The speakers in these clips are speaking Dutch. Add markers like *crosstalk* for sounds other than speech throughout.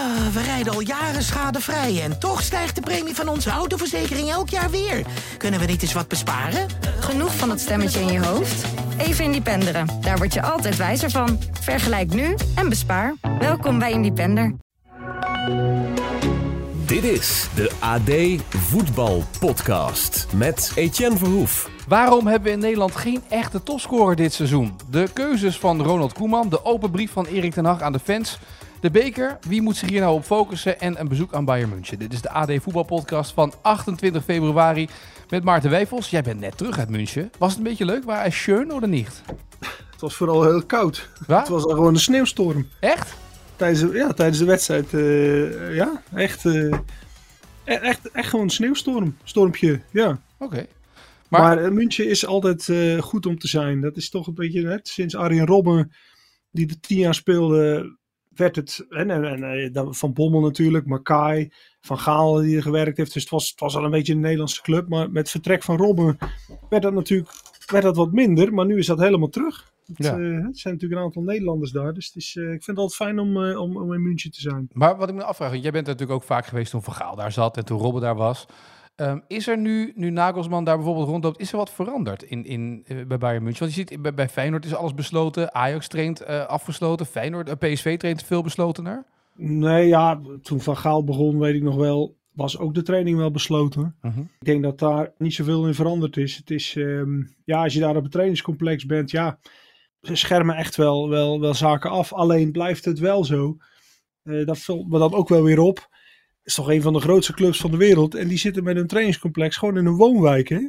Ah, we rijden al jaren schadevrij en toch stijgt de premie van onze autoverzekering elk jaar weer. Kunnen we niet eens wat besparen? Genoeg van dat stemmetje in je hoofd? Even Independeren. Daar word je altijd wijzer van. Vergelijk nu en bespaar. Welkom bij Independer. Dit is de AD Voetbal Podcast met Etienne Verhoef. Waarom hebben we in Nederland geen echte topscorer dit seizoen? De keuzes van Ronald Koeman, de open brief van Erik ten Hag aan de fans, de beker, wie moet zich hier nou op focussen en een bezoek aan Bayern München. Dit is de AD Voetbalpodcast van 28 februari met Maarten Wijfels. Jij bent net terug uit München. Was het een beetje leuk? Waar hij schön of niet? Het was vooral heel koud. Waar? Het was gewoon een sneeuwstorm. Echt? Tijdens, de- ja, tijdens de wedstrijd. eh, ja, echt, eh, e- echt, echt gewoon een sneeuwstorm. Stormpje, ja. Oké. Maar, Maar, eh, München is altijd goed om te zijn. Dat is toch een beetje net sinds Arjen Robben, die de tien jaar speelde, werd het. En, en, en, eh, Van Bommel natuurlijk, maar Kai, Van Gaal die er gewerkt heeft. Dus het was, het was al een beetje een Nederlandse club. Maar met vertrek van Robben werd dat natuurlijk werd dat wat minder. Maar nu is dat helemaal terug. Het, Ja. eh, er zijn natuurlijk een aantal Nederlanders daar. Dus het is, eh, ik vind het altijd fijn om, om, om in München te zijn. maar wat ik me afvraag, jij bent natuurlijk ook vaak geweest toen Van Gaal daar zat en toen Robben daar was. Ehm, is er nu, nu Nagelsman daar bijvoorbeeld rondloopt, is er wat veranderd in, in, eh, bij Bayern München? Want je ziet, bij, bij Feyenoord is alles besloten, Ajax traint eh, afgesloten, Feyenoord, eh, PSV traint veel beslotener. Nee, ja, toen Van Gaal begon, weet ik nog wel, was ook de training wel besloten. Ik denk dat daar niet zoveel in veranderd is. Het is, ehm, ja, als je daar op het trainingscomplex bent, ja, ze schermen echt wel, wel, wel zaken af. Alleen blijft het wel zo. Dat valt me dan ook wel weer op. Is toch een van de grootste clubs van de wereld. En die zitten met een trainingscomplex gewoon in een woonwijk. Hè?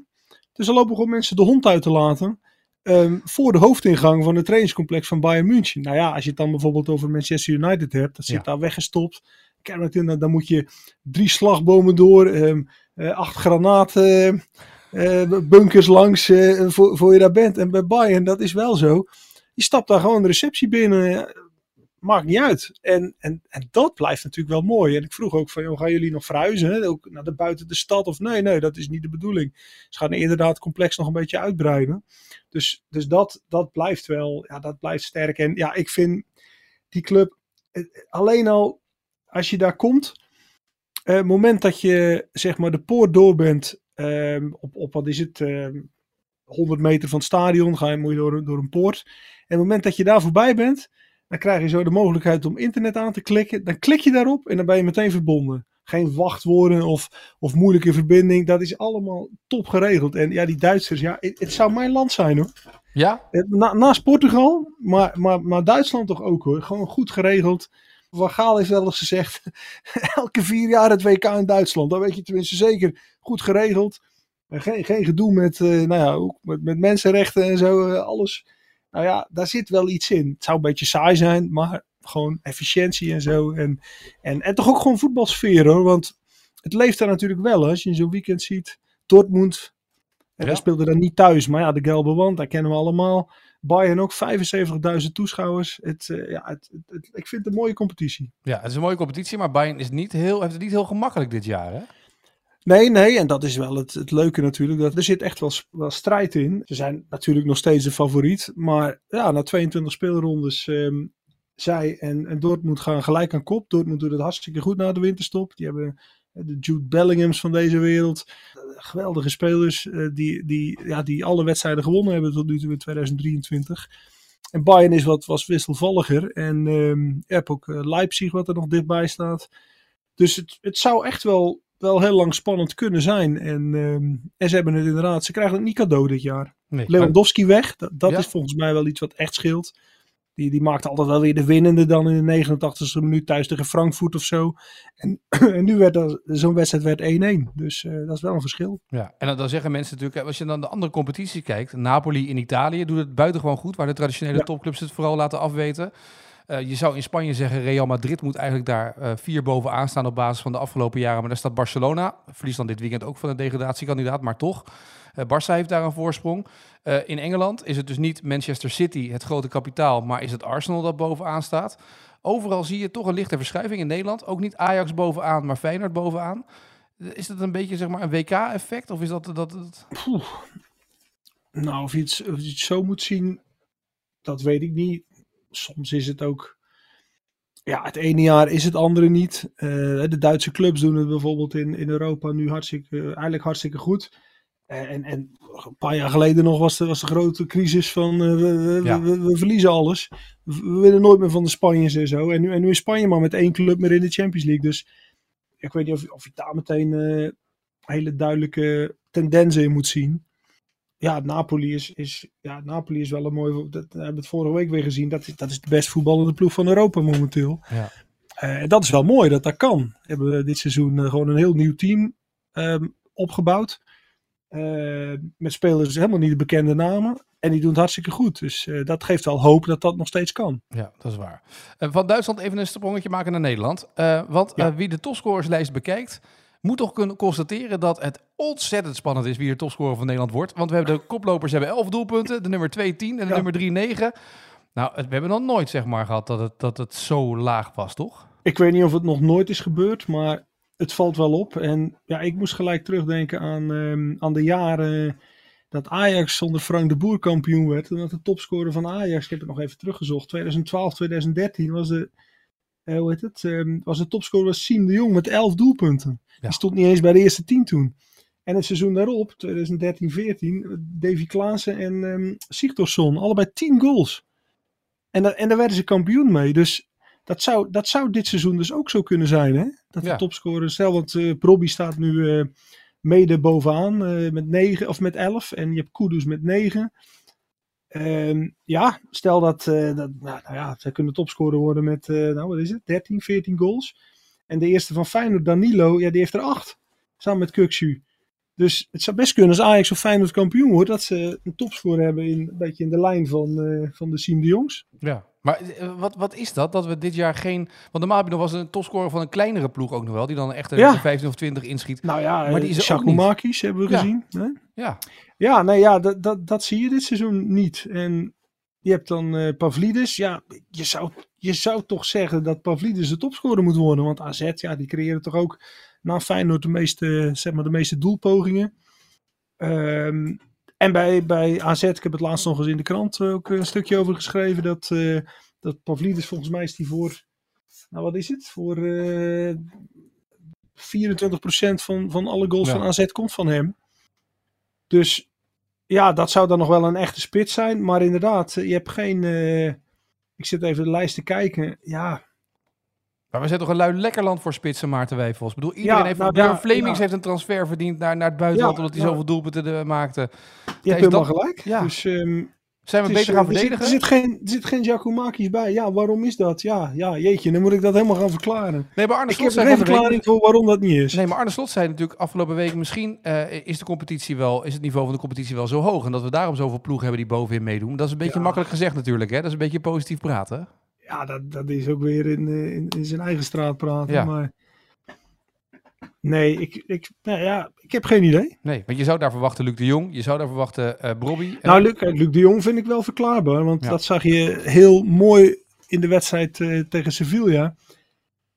Dus er lopen gewoon mensen de hond uit te laten. ehm, voor de hoofdingang van het trainingscomplex van Bayern München. Nou ja, als je het dan bijvoorbeeld over Manchester United hebt. Dat zit Ja. daar weggestopt. Kijk, dan, moet je drie slagbomen door. ehm, eh, acht granaten eh, bunkers langs eh, voor, voor je daar bent. En bij Bayern, dat is wel zo. Je stapt daar gewoon de receptie binnen. Eh, Maakt niet uit. En, en, en dat blijft natuurlijk wel mooi. En ik vroeg ook van, joh, gaan jullie nog verhuizen? Ook naar de buiten de stad? Of nee, nee, dat is niet de bedoeling. Ze gaan inderdaad het complex nog een beetje uitbreiden. Dus, dus dat, dat blijft wel, ja, dat blijft sterk. En ja, ik vind die club, eh, alleen al als je daar komt, eh, moment dat je zeg maar de poort door bent, ehm, op, op wat is het, ehm 100 meter van het stadion, ga je, moet je door, door een poort. En het moment dat je daar voorbij bent, dan krijg je zo de mogelijkheid om internet aan te klikken. Dan klik je daarop en dan ben je meteen verbonden. Geen wachtwoorden of, of moeilijke verbinding. Dat is allemaal top geregeld. En ja, die Duitsers, ja, het, het zou mijn land zijn hoor. Ja? Eh, Na, naast Portugal, maar, maar, maar Duitsland toch ook hoor. Gewoon goed geregeld. Van Gaal heeft wel eens gezegd, *laughs* elke vier jaar het WK in Duitsland. Dan weet je tenminste zeker goed geregeld. En geen, geen gedoe met, eh, nou ja, ook met, met mensenrechten en zo, eh, alles. Nou ja, daar zit wel iets in. Het zou een beetje saai zijn, maar gewoon efficiëntie en zo. En, en, en toch ook gewoon voetbalsfeer hoor. Want het leeft daar natuurlijk wel. Als je in zo'n weekend ziet, Dortmund, en Ja. we speelden dan niet thuis, maar ja, de gelbe wand, dat kennen we allemaal. Bayern ook 75.000 toeschouwers. Het, eh, ja, het, het- het- ik vind het een mooie competitie. Ja, het is een mooie competitie, maar Bayern is niet heel, heeft het niet heel gemakkelijk dit jaar, hè? Nee, nee, en dat is wel het, het leuke natuurlijk. Dat, er zit echt wel, wel strijd in. Ze zijn natuurlijk nog steeds de favoriet. Maar ja, na 22 speelrondes, ehm, zij en, en Dortmund gaan gelijk aan kop. Dortmund doet het hartstikke goed na de winterstop. Die hebben eh, de Jude Bellinghams van deze wereld. Eh, geweldige spelers eh, die, die, ja, die alle wedstrijden gewonnen hebben tot nu toe in 2023. En Bayern is wat was wisselvalliger. En ehm, je hebt ook Leipzig wat er nog dichtbij staat. Dus het, het zou echt wel, wel heel lang spannend kunnen zijn. En, ehm, en ze hebben het inderdaad, ze krijgen het niet cadeau dit jaar. Nee. Lewandowski weg, dat, dat Ja. is volgens mij wel iets wat echt scheelt. Die, die maakt altijd wel weer de winnende dan in de 89ste minuut thuis tegen Frankfurt of zo. En, *clears throat* en nu werd zo'n wedstrijd werd 1-1. Dus eh, dat is wel een verschil. Ja, en dan, dan zeggen mensen natuurlijk, als je dan de andere competitie kijkt, Napoli in Italië doet het buitengewoon goed, waar de traditionele Ja. topclubs het vooral laten afweten. Eh, je zou in Spanje zeggen, Real Madrid moet eigenlijk daar eh, vier bovenaan staan op basis van de afgelopen jaren. Maar daar staat Barcelona, verliest dan dit weekend ook van de degradatiekandidaat, maar toch. Eh Barça heeft daar een voorsprong. In Engeland is het dus niet Manchester City, het grote kapitaal, maar is het Arsenal dat bovenaan staat. Overal zie je toch een lichte verschuiving in Nederland. Ook niet Ajax bovenaan, maar Feyenoord bovenaan. Is dat een beetje zeg maar een WK-effect? Of is dat, dat. Nou, of of je het zo moet zien, dat weet ik niet. Soms is het ook. ja, het ene jaar is het andere niet. Eh, de Duitse clubs doen het bijvoorbeeld in, in Europa nu hartstikke, eigenlijk hartstikke goed. Eh, en, en een paar jaar geleden nog was de, was de grote crisis van uh, we, Ja. we, we verliezen alles. We, we willen nooit meer van de Spanjers en zo. En nu, en nu is Spanje maar met één club meer in de Champions League. Dus ik weet niet of, of je daar meteen eh, hele duidelijke tendensen in moet zien. Ja, Napoli is, is, ja, Napoli is wel een mooi... Dat we hebben het vorige week weer gezien. Dat is, dat is de best voetballende ploeg van Europa momenteel. Ja. Eh, en dat is wel mooi dat dat kan. We hebben dit seizoen eh, gewoon een heel nieuw team ehm, opgebouwd. Eh, met spelers helemaal niet de bekende namen. En die doen het hartstikke goed. Dus dat geeft wel hoop dat dat nog steeds kan. Ja, dat is waar. Van Duitsland even een sprongetje maken naar Nederland. Want Ja. wie de topscorerslijst bekijkt, moet toch kunnen constateren dat het ontzettend spannend is wie er topscorer van Nederland wordt. Want we hebben de koplopers hebben 11 doelpunten, de nummer 2 10 en de Ja. nummer 3 9. Nou, we hebben nog nooit zeg maar gehad dat het, dat het zo laag was, toch? Ik weet niet of het nog nooit is gebeurd, maar het valt wel op. En ja, ik moest gelijk terugdenken aan, ehm, aan de jaren dat Ajax zonder Frank de Boer kampioen werd. En dat de topscorer van Ajax, ik heb het nog even teruggezocht, 2012, 2013 was de, hoe heet het, Ehm, was de topscorer was Siem de Jong met 11 doelpunten. Ja. Die stond niet eens bij de eerste 10 toen. En het seizoen daarop, 2013-14, Davy Klaassen en Sigtorsson, allebei 10 goals. En, da- en daar werden ze kampioen mee. Dus dat zou, dat zou dit seizoen dus ook zo kunnen zijn. Hè? Dat Ja. de topscorer, stel want eh Brobby staat nu eh, mede bovenaan eh, met 9 of met 11 en je hebt Kudus met 9. Ehm, ja, stel dat, eh, dat nou, nou ja, zij kunnen topscorer worden met, eh, nou wat is het, 13, 14 goals. En de eerste van Feyenoord, Danilo, ja, die heeft er 8. Samen met Kuksu. Dus het zou best kunnen als Ajax of Feyenoord kampioen wordt, dat ze een topscore hebben in, een beetje in de lijn van, eh, van de Siem de Jongs. Ja. Maar wat, wat is dat? Dat we dit jaar geen... Want normaal heb je nog wel eens een topscorer van een kleinere ploeg ook nog wel. Die dan echt Ja. 15 of 20 inschiet. Nou ja, Maar die is ook hebben we Ja. gezien. Ja, Ja, nee, ja, dat, dat, dat zie je dit seizoen niet. En je hebt dan eh Pavlidis. Ja, je zou, je zou toch zeggen dat Pavlidis de topscorer moet worden. Want AZ, ja, die creëren toch ook na Feyenoord de meeste, zeg maar, de meeste doelpogingen. Ehm, en bij, bij AZ, ik heb het laatst nog eens in de krant eh, ook een stukje over geschreven. Dat, eh dat Pavlidis, volgens mij is die voor, nou wat is het? Voor eh 24% van, van alle goals Ja. van AZ komt van hem. Dus ja, dat zou dan nog wel een echte spits zijn. Maar inderdaad, eh, je hebt geen. eh, ik zit even de lijst te kijken. Ja, Maar we zijn toch een lui lekker land voor spitsen, Maarten Wijfels. Ik bedoel, iedereen Ja, heeft... nou, ja, Flemings ja. heeft een transfer verdiend naar, naar het buitenland... Omdat hij zoveel doelpunten eh, maakte. je hebt helemaal gelijk. ja. Dus, ehm, Zijn we is, beter gaan eh, er zit- verdedigen? Er zit, geen, er zit geen Giacomakis bij. Ja, waarom is dat? Ja, ja, jeetje, dan moet ik dat helemaal gaan verklaren. Nee, maar Arne Ik Slot heb zei geen week... verklaring voor waarom dat niet is. Nee, maar Arne Slot zei natuurlijk afgelopen week... misschien eh, is de competitie wel... is het niveau van de competitie wel zo hoog... en dat we daarom zoveel ploegen hebben die bovenin meedoen. Dat is een beetje Ja. makkelijk gezegd natuurlijk, hè? Dat is een beetje positief praten. Ja, dat, dat is ook weer in, eh, in, in zijn eigen straat praten. Ja. Maar nee, ik, ik, nou ja, ik heb geen idee. Nee, want je zou daar verwachten Luc de Jong... je zou daar verwachten eh Brobby... eh, Nou, Luc, kijk, Luc de Jong vind ik wel verklaarbaar. Want Ja. dat zag je heel mooi in de wedstrijd eh, tegen Sevilla.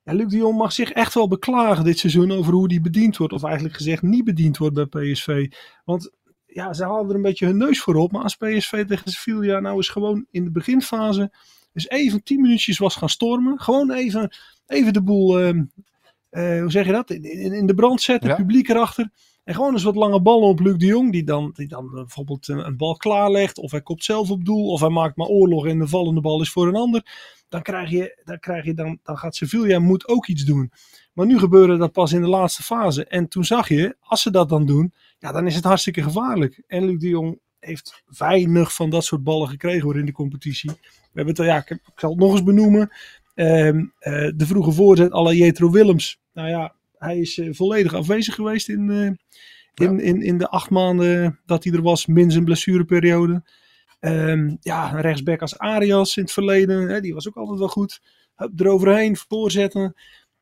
Ja, Luc de Jong mag zich echt wel beklagen dit seizoen over hoe hij bediend wordt. Of eigenlijk gezegd niet bediend wordt bij PSV. Want ja, ze halen er een beetje hun neus voor op. Maar als PSV tegen Sevilla nou eens gewoon in de beginfase... dus even tien minuutjes was gaan stormen. Gewoon even, even de boel... ehm, eh, hoe zeg je dat? In, in, in de brand zetten, Ja. publiek erachter. En gewoon eens wat lange ballen op Luc de Jong. Die dan, die dan eh, bijvoorbeeld een, een bal klaarlegt. Of hij kopt zelf op doel. Of hij maakt maar oorlog en de vallende bal is voor een ander. Dan krijg je, dan, krijg je dan, dan gaat Sevilla moet ook iets doen. Maar nu gebeurde dat pas in de laatste fase. En toen zag je, als ze dat dan doen, ja, dan is het hartstikke gevaarlijk. En Luc de Jong heeft weinig van dat soort ballen gekregen hoor in de competitie. We hebben het, ja, ik, ik zal het nog eens benoemen. Ehm, eh, de vroege voorzet à la Jetro Willems. Nou ja, hij is eh, volledig afwezig geweest in, eh, in, in, in de acht maanden dat hij er was, min zijn blessureperiode. Ehm, ja, een rechtsback als Arias in het verleden, hè, die was ook altijd wel goed. Hup, Eroverheen, voorzetten.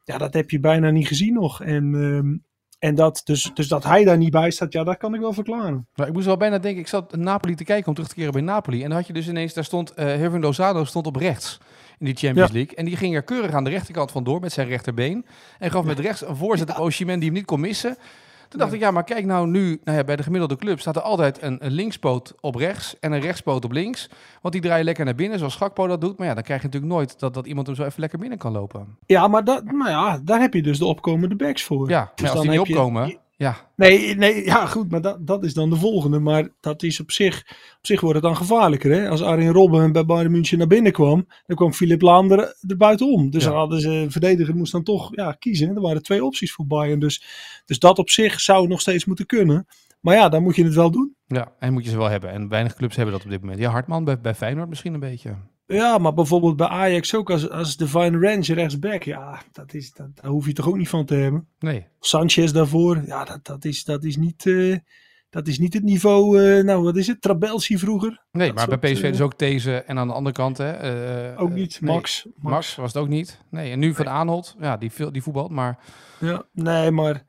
Ja, dat heb je bijna niet gezien nog. En, ehm, en dat, dus, dus dat hij daar niet bij staat, ja, dat kan ik wel verklaren. Nou, ik moest wel bijna denken, ik zat Napoli te kijken om terug te keren bij Napoli. En dan had je dus ineens, daar stond uh, Hervin Lozano stond op rechts in die Champions Ja. League. En die ging er keurig aan de rechterkant vandoor met zijn rechterbeen. En gaf met rechts een voorzet op Osimhen die hem niet kon missen. Toen dacht ik, ja, maar kijk nou nu, nou ja, bij de gemiddelde club staat er altijd een, een linkspoot op rechts en een rechtspoot op links. Want die draaien lekker naar binnen, zoals Gakpo dat doet. Maar ja, dan krijg je natuurlijk nooit dat, dat iemand hem zo even lekker binnen kan lopen. Ja, maar dat, nou ja, daar heb je dus de opkomende backs voor. Ja, maar Dus als dan die niet heb je- opkomen, ja. Nee, nee, ja goed, maar dat, dat is dan de volgende. Maar dat is op zich, op zich wordt het dan gevaarlijker. Hè? Als Arjen Robben bij Bayern München naar binnen kwam, dan kwam Philip Laam er, er buitenom. Dus Ja. dan hadden ze, verdediger moest dan toch ja, kiezen. Er waren twee opties voor Bayern. Dus, dus dat op zich zou nog steeds moeten kunnen. Maar ja, dan moet je het wel doen. Ja, en moet je ze wel hebben. En weinig clubs hebben dat op dit moment. Ja, Hartman bij, bij Feyenoord misschien een beetje. Ja, maar bijvoorbeeld bij Ajax ook als, als Divine Range rechtsback. Ja, dat is, dat, daar hoef je toch ook niet van te hebben. Nee. Sanchez daarvoor, ja, dat, dat, is, dat, is, niet, eh, dat is niet het niveau, eh, nou wat is het, Trabelsi vroeger? Nee, Dat maar bij PSV eh, dus ook deze en aan de andere kant, hè. Ook niet, nee. Max. Max. was het ook niet. Nee, en nu Van Aanholt, ja, die, die voetbalt, maar Ja, nee, maar,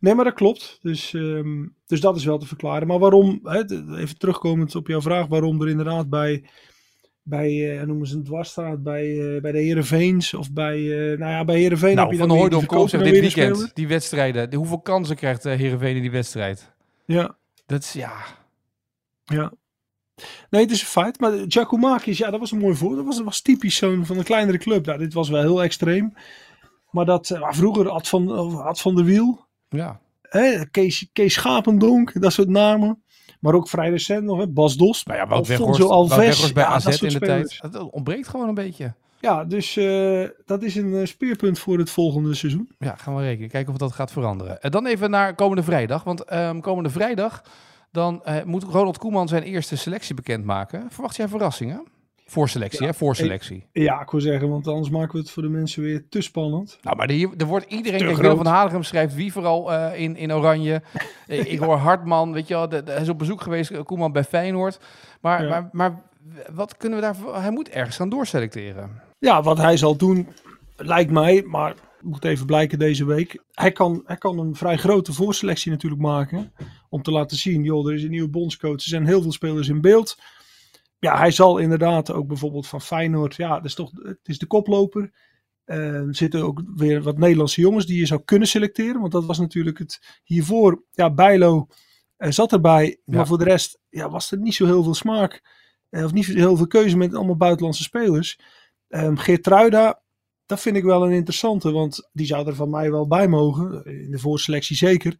nee, maar dat klopt. Dus, ehm, dus dat is wel te verklaren. Maar waarom, hè, even terugkomend op jouw vraag, waarom er inderdaad bij, bij eh, noemen ze een dwarsstraat, bij, eh, bij de Heerenveens of bij, eh nou ja, bij Heerenveen nou, heb je Van Hooydonk dan dit weekend, die wedstrijden. Hoeveel kansen krijgt Heerenveen in die wedstrijd? Ja, Dat is, ja, ja. Nee, het is een feit. Maar Giacomakis, ja, dat was een mooi voor. Dat was, dat was typisch zo'n van een kleinere club. Nou, dit was wel heel extreem. Maar dat, maar vroeger had van, had van de Wiel, ja. hè, Kees, Kees Schapendonk, dat soort namen. Maar ook vrij recent nog, hè, Bas Dos, Nou ja, Alfonso Alves, bij ja, dat AZ in de tijd. Het ontbreekt gewoon een beetje. Ja, dus eh, dat is een eh, speerpunt voor het volgende seizoen. Ja, gaan we rekenen. Kijken of dat gaat veranderen. En dan even naar komende vrijdag. Want ehm, komende vrijdag dan eh, moet Ronald Koeman zijn eerste selectie bekendmaken. Verwacht jij verrassingen? Voor selectie, Ja, hè? Voor selectie. Ja, ik wil zeggen, want anders maken we het voor de mensen weer te spannend. Nou, maar er, er wordt iedereen... Kijk. Willem van Hanegem schrijft wie vooral eh, in, in oranje. *laughs* Ik hoor Hartman, weet je wel. de- de- hij is op bezoek geweest, eh, Koeman bij Feyenoord. Maar, Ja. maar, maar wat kunnen we daarvoor... Hij moet ergens gaan doorselecteren. Ja, wat hij zal doen, lijkt mij, maar moet even blijken deze week. Hij kan, hij kan een vrij grote voorselectie natuurlijk maken. Om te laten zien, joh, er is een nieuwe bondscoach. Er zijn heel veel spelers in beeld. Ja, hij zal inderdaad ook bijvoorbeeld van Feyenoord. Ja, dat is toch, het is de koploper. Er zitten ook weer wat Nederlandse jongens die je zou kunnen selecteren. Want dat was natuurlijk het hiervoor. Ja, Bijlo eh, zat erbij. Ja. Maar voor de rest ja, was er niet zo heel veel smaak. eh, of niet zo heel veel keuze met allemaal buitenlandse spelers. Um, Geertruida, dat vind ik wel een interessante, want die zou er van mij wel bij mogen. In de voorselectie zeker.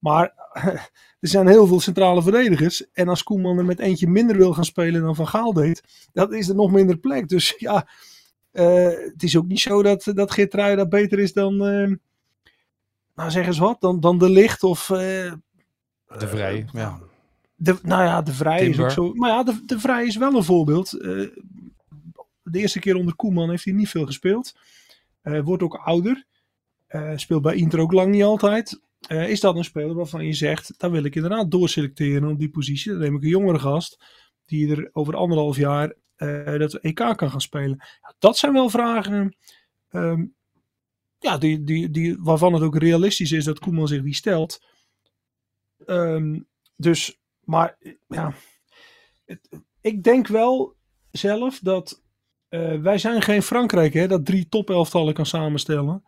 Maar *laughs* er zijn heel veel centrale verdedigers. En als Koeman er met eentje minder wil gaan spelen dan Van Gaal deed, dan is er nog minder plek. Dus *laughs* ja, eh, het is ook niet zo dat, dat Geertruida beter is dan, eh, nou zeg eens wat, dan, dan De Licht of... eh, De Vrij, ja. de, nou ja, de Vrij is ook zo. Maar ja, de, de Vrij is wel een voorbeeld. De eerste keer onder Koeman heeft hij niet veel gespeeld. Wordt ook ouder. Speelt bij Inter ook lang niet altijd. Eh, is dat een speler waarvan je zegt, daar wil ik inderdaad doorselecteren op die positie. Dan neem ik een jongere gast die er over anderhalf jaar eh, dat EK kan gaan spelen. Dat zijn wel vragen ehm, ja, die, die, die, waarvan het ook realistisch is dat Koeman zich die stelt. Ehm, dus, maar ja, ik denk wel zelf dat eh, wij zijn geen Frankrijk hè, dat drie topelftallen kan samenstellen.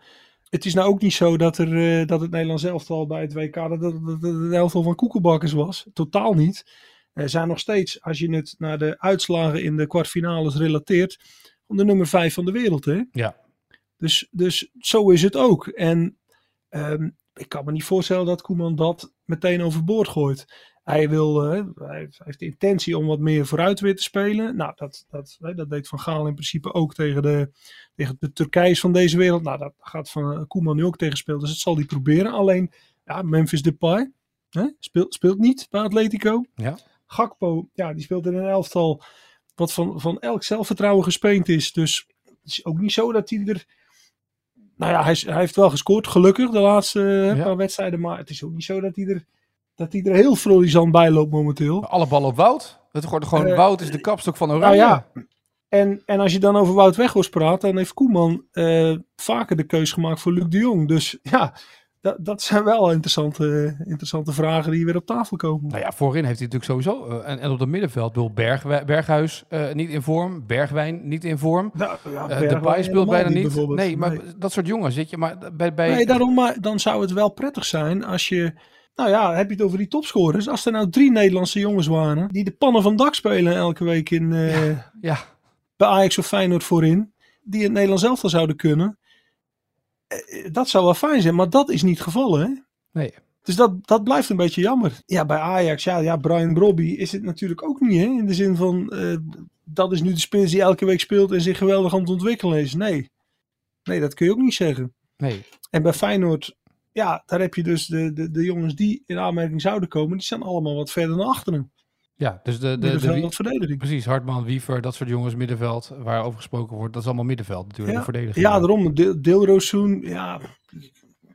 Het is nou ook niet zo dat, er, eh, dat het Nederlands elftal bij het WK dat, dat, dat, dat het een elftal van koekenbakkers was. Totaal niet. Er zijn nog steeds, als je het naar de uitslagen in de kwartfinales relateert, om de nummer vijf van de wereld. Hè? Ja. Dus, dus zo is het ook. En ehm, ik kan me niet voorstellen dat Koeman dat meteen overboord gooit. Hij, wil, eh, hij heeft- de intentie om wat meer vooruit weer te spelen. Nou, dat, dat, hè, dat deed Van Gaal in principe ook tegen de, tegen de Turkijs van deze wereld. Nou, dat gaat Van eh, Koeman nu ook tegen spelen. Dus dat zal hij proberen. Alleen, ja, Memphis Depay hè, speelt, speelt niet bij Atletico. Ja. Gakpo, ja, die speelt in een elftal wat van, van elk zelfvertrouwen gespeend is. Dus het is ook niet zo dat hij er... Nou ja, hij, hij heeft wel gescoord, gelukkig, de laatste eh, Ja. paar wedstrijden. Maar het is ook niet zo dat hij er, dat hij er heel frolizant bij loopt momenteel. Alle ballen op Wout. Het wordt gewoon, Eh, Wout is de kapstok van Oranje. Nou ja, en, en als je dan over Wout Weghorst praat, dan heeft Koeman eh, vaker de keus gemaakt voor Luc de Jong. Dus ja, dat, dat zijn wel interessante, interessante vragen die weer op tafel komen. Nou ja, voorin heeft hij natuurlijk sowieso. eh, en, en op het middenveld, Berg, Berghuis niet in vorm. Bergwijn niet in vorm. Nou, ja, Bergwijn Depay speelt bijna niet. Nee, maar dat soort jongens, zit je. Maar bij, bij Nee, daarom maar, dan zou het wel prettig zijn als je Nou ja, heb je het over die topscorers. Als er nou drie Nederlandse jongens waren. die de pannen van dak spelen elke week in, eh, Ja, bij Ajax of Feyenoord voorin. die het Nederlands elftal zouden kunnen. eh, Dat zou wel fijn zijn, maar dat is niet het geval, hè? nee. Dus dat, dat blijft een beetje jammer. Ja, bij Ajax, ja, ja Brian Brobby is het natuurlijk ook niet, hè? In de zin van, eh, dat is nu de spits die elke week speelt en zich geweldig aan het ontwikkelen is. Nee. Nee, dat kun je ook niet zeggen. Nee. En bij Feyenoord, ja, daar heb je dus de, de, de jongens die in aanmerking zouden komen, die staan allemaal wat verder naar achteren. Ja, dus de, de, de, verdediging. precies, Hartman, Wiever, dat soort jongens, middenveld, waarover gesproken wordt, dat is allemaal middenveld natuurlijk, de verdediging. Ja, daarom. De- Deelrozoen, ja,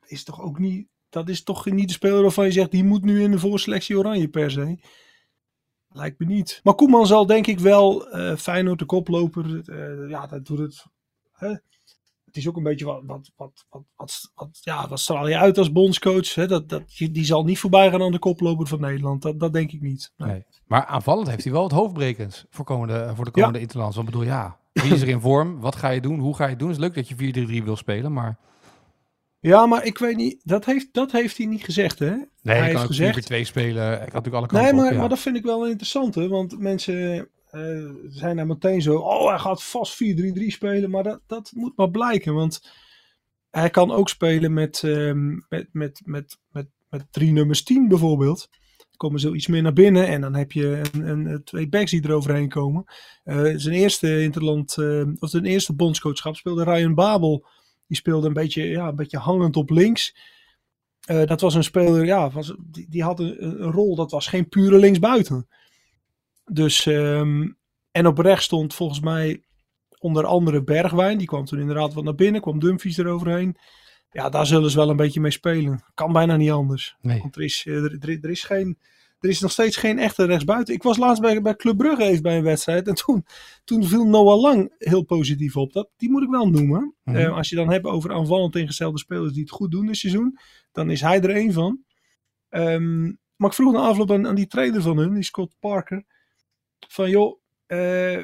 is toch ook niet, dat is toch niet de speler waarvan je zegt, die moet nu in de voorselectie oranje per se. Lijkt me niet. Maar Koeman zal denk ik wel, eh Feyenoord de koploper, eh, ja, dat doet het. Hè? Het is ook een beetje wat, wat, wat, wat, wat, ja, wat straal je uit als bondscoach. Hè? Dat, dat, die zal niet voorbij gaan aan de koploper van Nederland. Dat, dat denk ik niet. Nee. Nee. Maar aanvallend heeft hij wel het hoofdbrekens voor, komende, voor de komende Interlands. Want ik bedoel, ja, wie is er in vorm? Wat ga je doen? Hoe ga je het doen? Het is leuk dat je 4-3-3 wil spelen, maar... Ja, maar ik weet niet, dat heeft, dat heeft hij niet gezegd hè. Nee, Hij hij heeft kan ook gezegd- 4-4-2 spelen. Ik had natuurlijk alle kanten Nee, maar, op, ja. maar dat vind ik wel interessant, hè? want mensen eh, zijn nou meteen zo, oh hij gaat vast 4-3-3 spelen, maar dat, dat moet maar blijken, want hij kan ook spelen met, ehm, met, met, met, met, met drie nummers 10 bijvoorbeeld. Komen zo iets meer naar binnen en dan heb je een, een, twee backs die eroverheen komen. Eh, zijn eerste Interland, eh, of eerste bondscoachschap speelde Ryan Babel. Die speelde een beetje, ja, een beetje hangend op links. Dat was een speler, ja, was, die, die had een rol, dat was geen pure linksbuiten. Dus, ehm, en op rechts stond volgens mij onder andere Bergwijn. Die kwam toen inderdaad wat naar binnen, kwam Dumfries eroverheen. Ja, daar zullen ze wel een beetje mee spelen. Kan bijna niet anders. Nee. Want er is, eh, er, er, er is geen... Er is nog steeds geen echte rechtsbuiten. Ik was laatst bij, bij Club Brugge even bij een wedstrijd. En toen, toen viel Noah Lang heel positief op. Dat, die moet ik wel noemen. Mhm. Eh, als je dan hebt over aanvallend ingestelde spelers die het goed doen dit seizoen. Dan is hij er één van. Ehm, maar ik vroeg na afloop aan, aan die trainer van hun, die Scott Parker. Van joh, eh,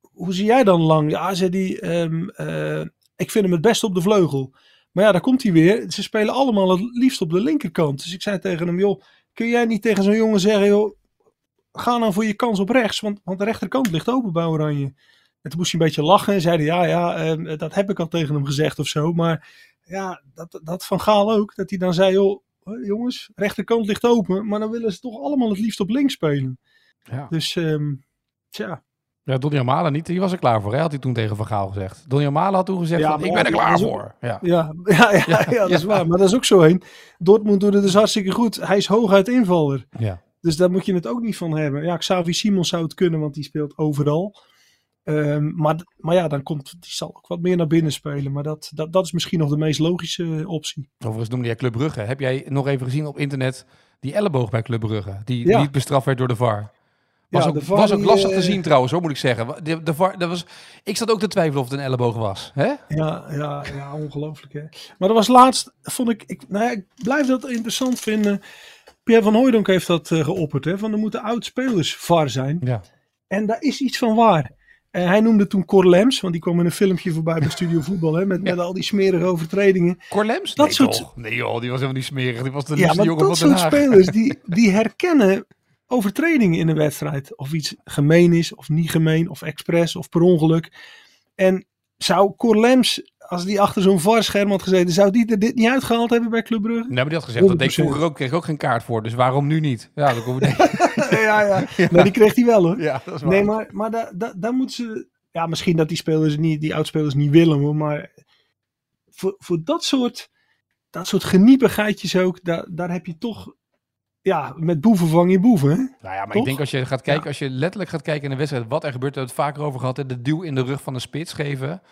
hoe zie jij dan Lang? Ja, zei die, ehm, eh, ik vind hem het beste op de vleugel. Maar ja, daar komt hij weer. Ze spelen allemaal het liefst op de linkerkant. Dus ik zei tegen hem, joh, kun jij niet tegen zo'n jongen zeggen, joh, ga nou voor je kans op rechts, want, want de rechterkant ligt open bij Oranje. En toen moest hij een beetje lachen en zeiden, ja, ja, ehm, dat heb ik al tegen hem gezegd of zo. Maar ja, dat, dat van Gaal ook, dat hij dan zei, joh, jongens, rechterkant ligt open, maar dan willen ze toch allemaal het liefst op links spelen. Ja. Dus, ehm tja. Ja, Donny Amala niet. Die was er klaar voor, hè? had hij toen tegen Van Gaal gezegd. Donny Amala had toen gezegd, Ja, van, ik ben er klaar ook- voor. Ja. Ja, *laughs* ja, ja, ja, Ja, dat is ja. waar. Maar dat is ook zo heen. Dortmund doet het dus hartstikke goed. Hij is hooguit invaller. Ja. Dus daar moet je het ook niet van hebben. Ja, Xavi Simons zou het kunnen, want die speelt overal. Ehm, maar, maar ja, dan komt, die zal ook wat meer naar binnen spelen. Maar dat, dat, dat is misschien nog de meest logische eh, optie. Overigens noemde jij Club Brugge. Heb jij nog even gezien op internet die elleboog bij Club Brugge? Die Ja. niet bestraft werd door de VAR. Was, Ja, ook, VAR was ook lastig eh, te zien trouwens, hoor, moet ik zeggen. De, de VAR, dat was, ik zat ook te twijfelen of het een elleboog was. Hè? Ja, ja, ja ongelooflijk hè. Maar dat was laatst, vond ik, ik, nou ja, ik blijf dat interessant vinden. Pierre van Hooijdonk heeft dat eh, geopperd, hè, van er moeten oud-spelers VAR zijn. Ja. En daar is iets van waar. Eh, hij noemde toen Cor Lems, want die kwam in een filmpje voorbij bij Studio Voetbal, hè, met, met al die smerige overtredingen. Corlems? Dat nee, soort- toch? Nee joh, die was helemaal niet smerig. Die was de Ja, maar jongen dat soort spelers, die, die herkennen overtredingen in een wedstrijd. Of iets gemeen is, of niet gemeen, of expres, of per ongeluk. En zou Cor Lems, als die achter zo'n VAR-scherm had gezeten, zou die er dit niet uitgehaald hebben bij Club Brugge? Nee, maar die had gezegd, dat deed ik 100%. vroeger ook, kreeg ook geen kaart voor. Dus waarom nu niet? Ja, dat kom ik *laughs* ja, ja. Nee, die kreeg hij wel hoor. Ja, dat is waar. Nee, maar, maar daar da, moeten ze... Ja, misschien dat die spelers niet, die oudspelers niet willen hoor, maar voor, voor dat soort, dat soort geniepigheidjes ook, daar, daar heb je toch, ja, met boeven vang je boeven. Hè? Nou ja, maar Toch? ik denk als je gaat kijken, Ja. als je letterlijk gaat kijken in de wedstrijd, wat er gebeurt, we hebben het vaker over gehad, hè, de duw in de rug van de spits geven.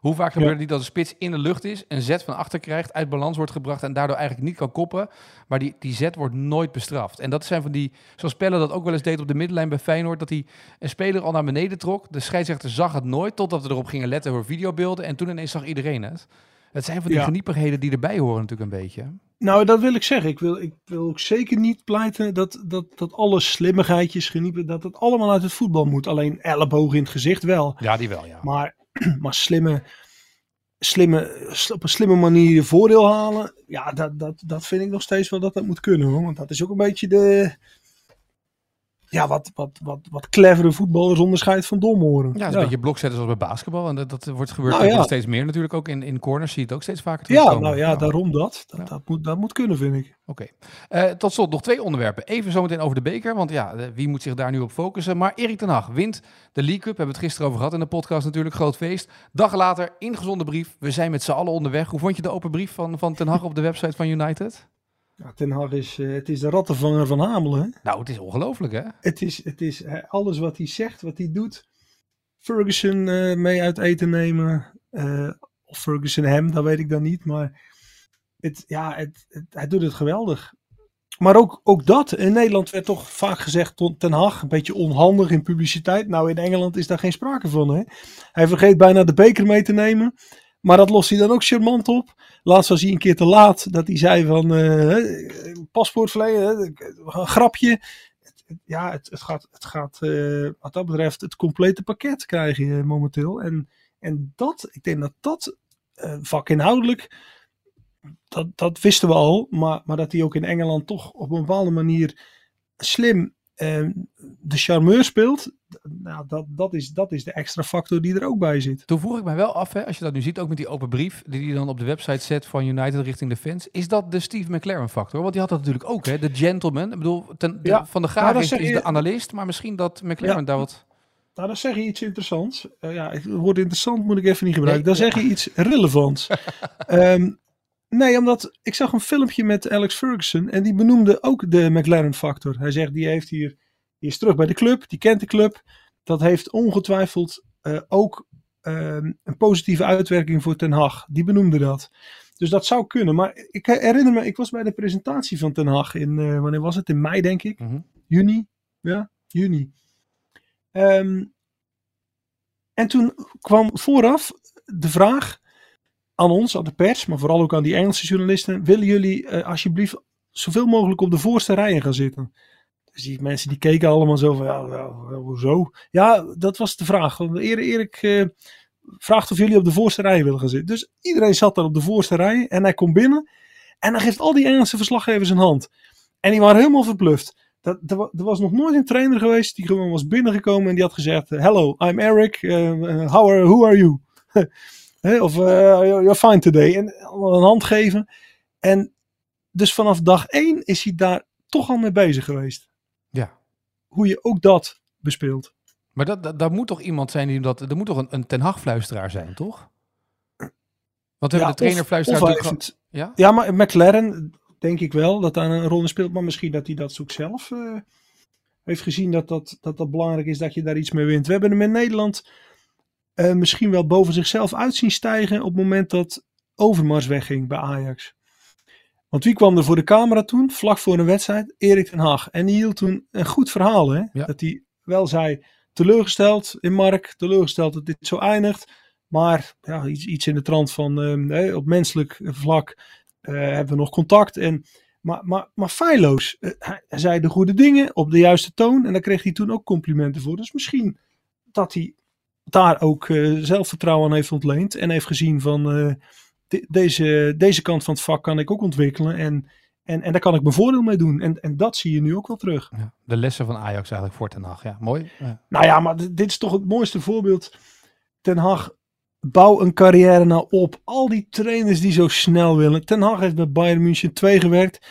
Hoe vaak gebeurt het niet dat de spits in de lucht is, een zet van achter krijgt, uit balans wordt gebracht en daardoor eigenlijk niet kan koppen. Maar die, die zet wordt nooit bestraft. En dat zijn van die, zoals Pelle dat ook wel eens deed op de middenlijn bij Feyenoord, dat hij een speler al naar beneden trok. De scheidsrechter zag het nooit, totdat we erop gingen letten door videobeelden. En toen ineens zag iedereen het. Het zijn van die Ja. geniepigheden die erbij horen natuurlijk een beetje. Nou, dat wil ik zeggen. Ik wil, ik wil ook zeker niet pleiten dat, dat, dat alle slimmigheidjes, geniepen, dat het allemaal uit het voetbal moet. Alleen elleboog in het gezicht wel. Ja, die wel, ja. Maar, *clears throat* maar slimme, slimme, op een slimme manier je voordeel halen. Ja, dat, dat, dat vind ik nog steeds wel dat dat moet kunnen. Hoor. Want dat is ook een beetje de... Ja, wat, wat, wat, wat clevere voetballers onderscheidt van domhoren. Ja, het is een beetje blokzetten zoals bij basketbal. En dat, dat wordt gebeurd Nou, ja. steeds meer natuurlijk. Ook in, in corners zie je het ook steeds vaker Ja, nou ja, daarom dat. Dat, Ja. dat, moet, dat moet kunnen, vind ik. Oké. Eh, tot slot nog twee onderwerpen. Even zometeen over de beker, want ja, wie moet zich daar nu op focussen? Maar Erik ten Hag wint de League Cup. Hebben we het gisteren over gehad in de podcast natuurlijk. Groot feest. Dag later, ingezonde brief. We zijn met z'n allen onderweg. Hoe vond je de open brief van, van ten Hag op de website van United? Ja, Ten Hag is, eh, het is de rattenvanger van Hamelen. hè. Nou, het is ongelooflijk hè? Het is, het is alles wat hij zegt, wat hij doet. Ferguson eh, mee uit eten nemen. eh, of Ferguson hem, dat weet ik dan niet. Maar het, ja, het, het- hij doet het geweldig. Maar ook, ook dat. In Nederland werd toch vaak gezegd Ten Hag. Een beetje onhandig in publiciteit. Nou, in Engeland is daar geen sprake van. Hè? Hij vergeet bijna de beker mee te nemen. Maar dat lost hij dan ook charmant op. Laatst was hij een keer te laat. Dat hij zei van eh paspoort Een grapje ja, het, het gaat, het gaat eh, wat dat betreft het complete pakket krijgen je momenteel. En, en dat, ik denk dat dat eh, vakinhoudelijk, dat, dat wisten we al. Maar, maar dat hij ook in Engeland toch op een bepaalde manier slim eh, de charmeur speelt. Nou, dat, dat, is, dat is de extra factor die er ook bij zit. Toen vroeg ik mij wel af, hè, als je dat nu ziet, ook met die open brief die hij dan op de website zet van United richting de fans. Is dat de Steve McLaren factor? Want die had dat natuurlijk ook, hè? De gentleman. Ik bedoel, ten, de- Ja, van de nou, Gaag dat is, zeg is je- de analist, maar misschien dat McLaren Ja. daar wat... Nou, dan zeg je iets interessants. Eh, ja, het woord interessant moet ik even niet gebruiken. Nee, dan zeg je iets relevants. *laughs* Ehm, nee, omdat ik zag een filmpje met Alex Ferguson en die benoemde ook de McLaren factor. Hij zegt, die heeft hier, die is terug bij de club, die kent de club. Dat heeft ongetwijfeld eh, ook ehm, een positieve uitwerking voor Ten Hag. Die benoemde dat. Dus dat zou kunnen. Maar ik herinner me, ik was bij de presentatie van Ten Hag in, eh, wanneer was het? In mei denk ik. Mhm. Juni? Ja, juni. Ehm, en toen kwam vooraf de vraag aan ons, aan de pers, maar vooral ook aan die Engelse journalisten: willen jullie eh, alsjeblieft zoveel mogelijk op de voorste rijen gaan zitten? Dus die mensen die keken allemaal zo van, ja, hoezo? Ja, dat was de vraag. Erik, Erik eh, vraagt of jullie op de voorste rijen willen gaan zitten. Dus iedereen zat daar op de voorste rij en hij komt binnen en dan geeft al die Engelse verslaggevers een hand. En die waren helemaal verbluft. Dat, er, wa- was nog nooit een trainer geweest die gewoon was binnengekomen en die had gezegd: Hello, I'm Eric. eh, how are, who are you? *laughs* Hè, of eh, you're fine today. En allemaal een hand geven. En dus vanaf dag één is hij daar toch al mee bezig geweest. Ja. Hoe je ook dat bespeelt. Maar dat, dat, daar moet toch iemand zijn die dat... Er moet toch een, een Ten Hag-fluisteraar zijn, toch? Want we hebben de trainer of- fluisteraar Ja? Ja, maar McLaren denk ik wel dat daar een rol in speelt. Maar misschien dat hij dat zoek zelf eh, heeft gezien dat dat, dat dat belangrijk is dat je daar iets mee wint. We hebben hem in Nederland eh, misschien wel boven zichzelf uit zien stijgen op het moment dat Overmars wegging bij Ajax. Want wie kwam er voor de camera toen, vlak voor een wedstrijd? Erik ten Hag. En die hield toen een goed verhaal. Hè? Ja. Dat hij wel zei, teleurgesteld in Mark, teleurgesteld dat dit zo eindigt. Maar ja, iets, iets in de trant van ehm, op menselijk vlak eh, hebben we nog contact. En, maar, maar, maar feilloos. Eh, hij, hij zei de goede dingen op de juiste toon. En daar kreeg hij toen ook complimenten voor. Dus misschien dat hij daar ook eh, zelfvertrouwen aan heeft ontleend. En heeft gezien van eh, de- deze, deze kant van het vak kan ik ook ontwikkelen. En, en, en daar kan ik mijn voordeel mee doen. En, en dat zie je nu ook wel terug. Ja, De lessen van Ajax eigenlijk voor Ten Hag. Ja, mooi. Ja. Nou ja, maar dit dit is toch het mooiste voorbeeld. Ten Hag, bouw een carrière nou op. Al die trainers die zo snel willen. Ten Hag heeft bij Bayern München 2 gewerkt.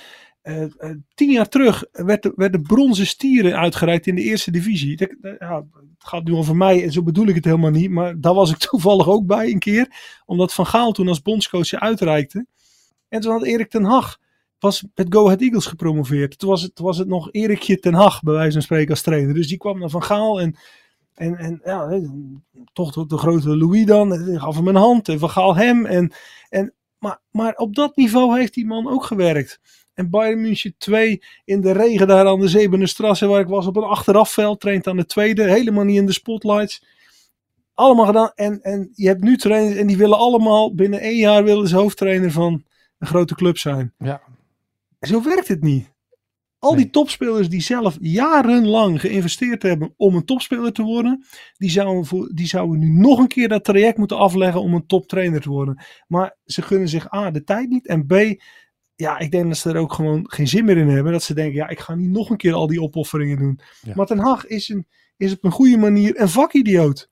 Eh, eh, tien jaar terug werd werden bronzen stieren uitgereikt in de eerste divisie. Dat- ja, het gaat nu over mij en zo bedoel ik het helemaal niet. Maar daar was ik *laughs* toevallig ook bij een keer. Omdat Van Gaal toen als bondscoach uitreikte. En toen had Erik ten Hag was met Go Ahead Eagles gepromoveerd. Toen was het, was het nog Erikje ten Hag bij wijze van spreken als trainer. Dus die kwam naar Van Gaal en en, en ja, toch de, de grote Louis dan. gaf hem een hand. En Van Gaal hem. En, en, maar, maar op dat niveau heeft die man ook gewerkt. En Bayern München 2 in de regen daar aan de Zebenerstrasse waar ik was op een achterafveld. Traint aan de tweede. Helemaal niet in de spotlights. Allemaal gedaan. En, en je hebt nu trainers en die willen allemaal binnen één jaar willen ze hoofdtrainer van een grote club zijn. Ja. Zo werkt het niet. Al die Nee. topspelers die zelf jarenlang geïnvesteerd hebben om een topspeler te worden, die zouden, voor, die zouden nu nog een keer dat traject moeten afleggen om een toptrainer te worden. Maar ze gunnen zich A, de tijd niet. En B, ja, ik denk dat ze er ook gewoon geen zin meer in hebben. Dat ze denken, ja, ik ga niet nog een keer al die opofferingen doen. Ja. Maar Ten Hag is, een, is op een goede manier een vakidioot.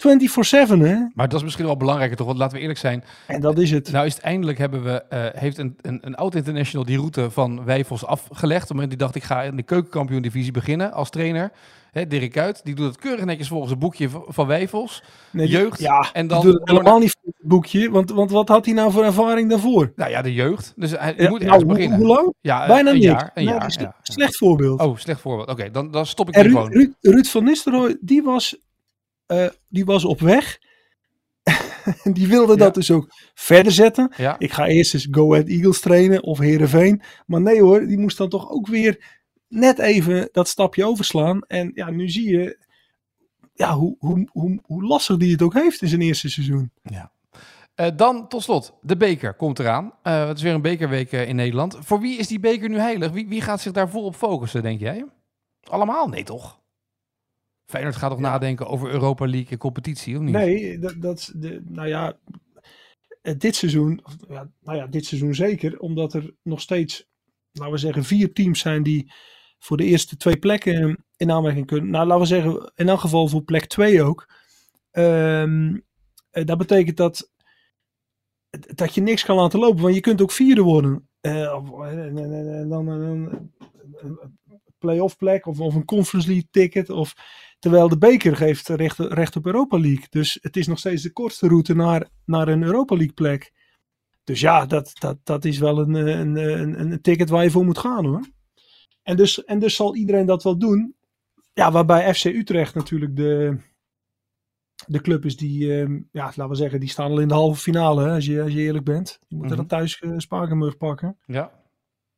24-7, hè? Maar dat is misschien wel belangrijker toch? Want laten we eerlijk zijn. En dat is het. Nou is het eindelijk hebben we, eh, heeft een, een, een oud-international die route van Wijfels afgelegd. Op het moment die dacht ik ga in de keukenkampioen divisie beginnen als trainer. Hè, Dirk Kuyt, die doet het keurig netjes volgens het boekje van Wijfels. Nee, jeugd. Ja, En dan doet helemaal niet voor het boekje. Want, want wat had hij nou voor ervaring daarvoor? Nou ja, de jeugd. Dus hij Ja, moet nou, ergens beginnen. hoe lang? Ja, Bijna een niks. jaar. Een Nou, jaar ja. slecht voorbeeld. Oh, slecht voorbeeld. Oké, dan, dan stop ik en Ruud, gewoon. Ruud, Ruud van Nistelrooy, die was, eh, die was op weg. *laughs* Die wilde Ja. dat dus ook verder zetten. Ja, Ik ga eerst eens Go Ahead Eagles trainen of Heerenveen. Maar nee hoor, die moest dan toch ook weer net even dat stapje overslaan. En ja, nu zie je ja, hoe, hoe, hoe, hoe lastig die het ook heeft in zijn eerste seizoen. Eh, dan tot slot, de beker komt eraan. Eh, het is weer een bekerweek in Nederland. Voor wie is die beker nu heilig? Wie, wie gaat zich daar vol op focussen, denk jij? Allemaal? Nee, toch? Feyenoord gaat toch nadenken over Europa League en competitie, of niet? Nee, dat, dat de, nou ja, eh, dit seizoen, ja, nou ja, dit seizoen zeker, omdat er nog steeds, laten we zeggen, vier teams zijn die voor de eerste twee plekken in aanmerking kunnen. Nou, laten we zeggen, in elk geval voor plek twee ook. Ehm, eh, dat betekent dat, dat je niks kan laten lopen, want je kunt ook vierde worden. Eh, en- en- dan een play-off plek of, of een Conference League ticket of Terwijl de beker geeft recht, recht op Europa League. Dus het is nog steeds de kortste route naar, naar een Europa League plek. Dus ja, dat, dat, dat is wel een, een, een, een ticket waar je voor moet gaan hoor. En dus, en dus zal iedereen dat wel doen. Ja, waarbij FC Utrecht natuurlijk de, de club is die, ehm, ja, laten we zeggen, die staan al in de halve finale. Hè, als, je, als je eerlijk bent. Die moeten Mhm. dan thuis uh, Spakenburg pakken. Ja.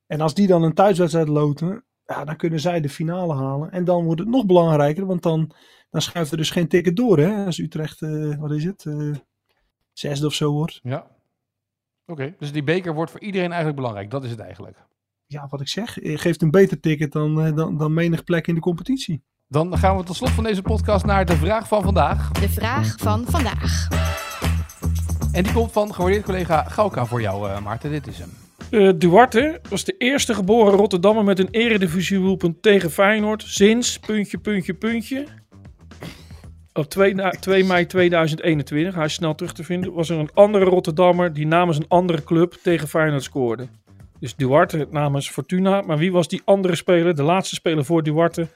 En als die dan een thuiswedstrijd loten, ja, dan kunnen zij de finale halen. En dan wordt het nog belangrijker, want dan, dan schuift er dus geen ticket door. Hè? Als Utrecht, eh, wat is het, eh, zesde of zo wordt. ja. Oké, dus die beker wordt voor iedereen eigenlijk belangrijk. Dat is het eigenlijk. Ja, wat ik zeg, eh, geeft een beter ticket dan, eh, dan, dan menig plek in de competitie. Dan gaan we tot slot van deze podcast naar de vraag van vandaag. De vraag van vandaag. En die komt van gewaardeerd collega Gauka voor jou, eh, Maarten. Dit is hem. Eh, Duarte was de eerste geboren Rotterdammer met een eredivisiedoelpunt tegen Feyenoord sinds puntje, puntje, puntje. Op 2, na- 2 mei 2021, hij is snel terug te vinden, was er een andere Rotterdammer die namens een andere club tegen Feyenoord scoorde. Dus Duarte namens Fortuna, maar wie was die andere speler, de laatste speler voor Duarte,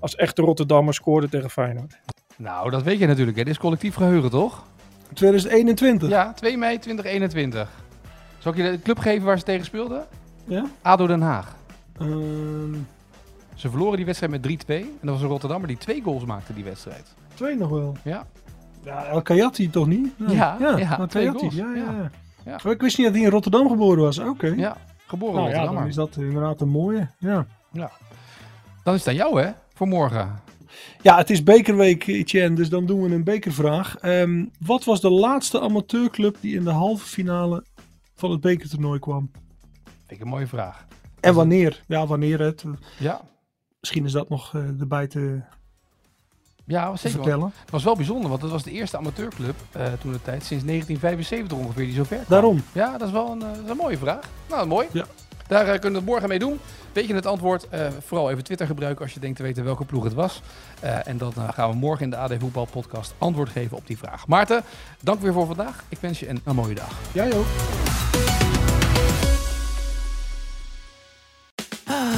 als echte Rotterdammer scoorde tegen Feyenoord? Nou, dat weet je natuurlijk. Hè. Dit is collectief geheugen, toch? 2021. Ja, 2 mei 2021. Zal ik je de club geven waar ze tegen speelden? Ja? ADO Den Haag. Ehm, Ze verloren die wedstrijd met 3-2. En dat was een Rotterdammer die twee goals maakte die wedstrijd. twee nog wel. Ja. Ja, El Kayati toch niet? Nee. Ja, ja, El twee goals. Ja, ja. Ja. ja. Ja. Ik wist niet dat hij in Rotterdam geboren was. Oké. Ja, geboren Nou ja, dan Rotterdammer. is dat inderdaad een mooie. Ja. Dan is het aan jou, hè? Voor morgen. Ja, het is bekerweek, Etienne, dus dan doen we een bekervraag. Ehm, wat was de laatste amateurclub die in de halve finale van het bekertoernooi kwam? Vind ik een mooie vraag. En wanneer? Ja, wanneer het. Ja, Misschien is dat nog eh, erbij te, ja te zeker. wel. vertellen. Het was wel bijzonder, want het was de eerste amateurclub eh, toen de tijd, sinds 1975 ongeveer, die zo ver kwam. Daarom. Ja, dat is wel een, eh, een mooie vraag. Nou, mooi. Ja. Daar kunnen we het morgen mee doen. Weet je het antwoord? Vooral even Twitter gebruiken als je denkt te weten welke ploeg het was. En dan gaan we morgen in de AD Voetbal podcast antwoord geven op die vraag. Maarten, dank weer voor vandaag. Ik wens je een, een mooie dag. Jij ook.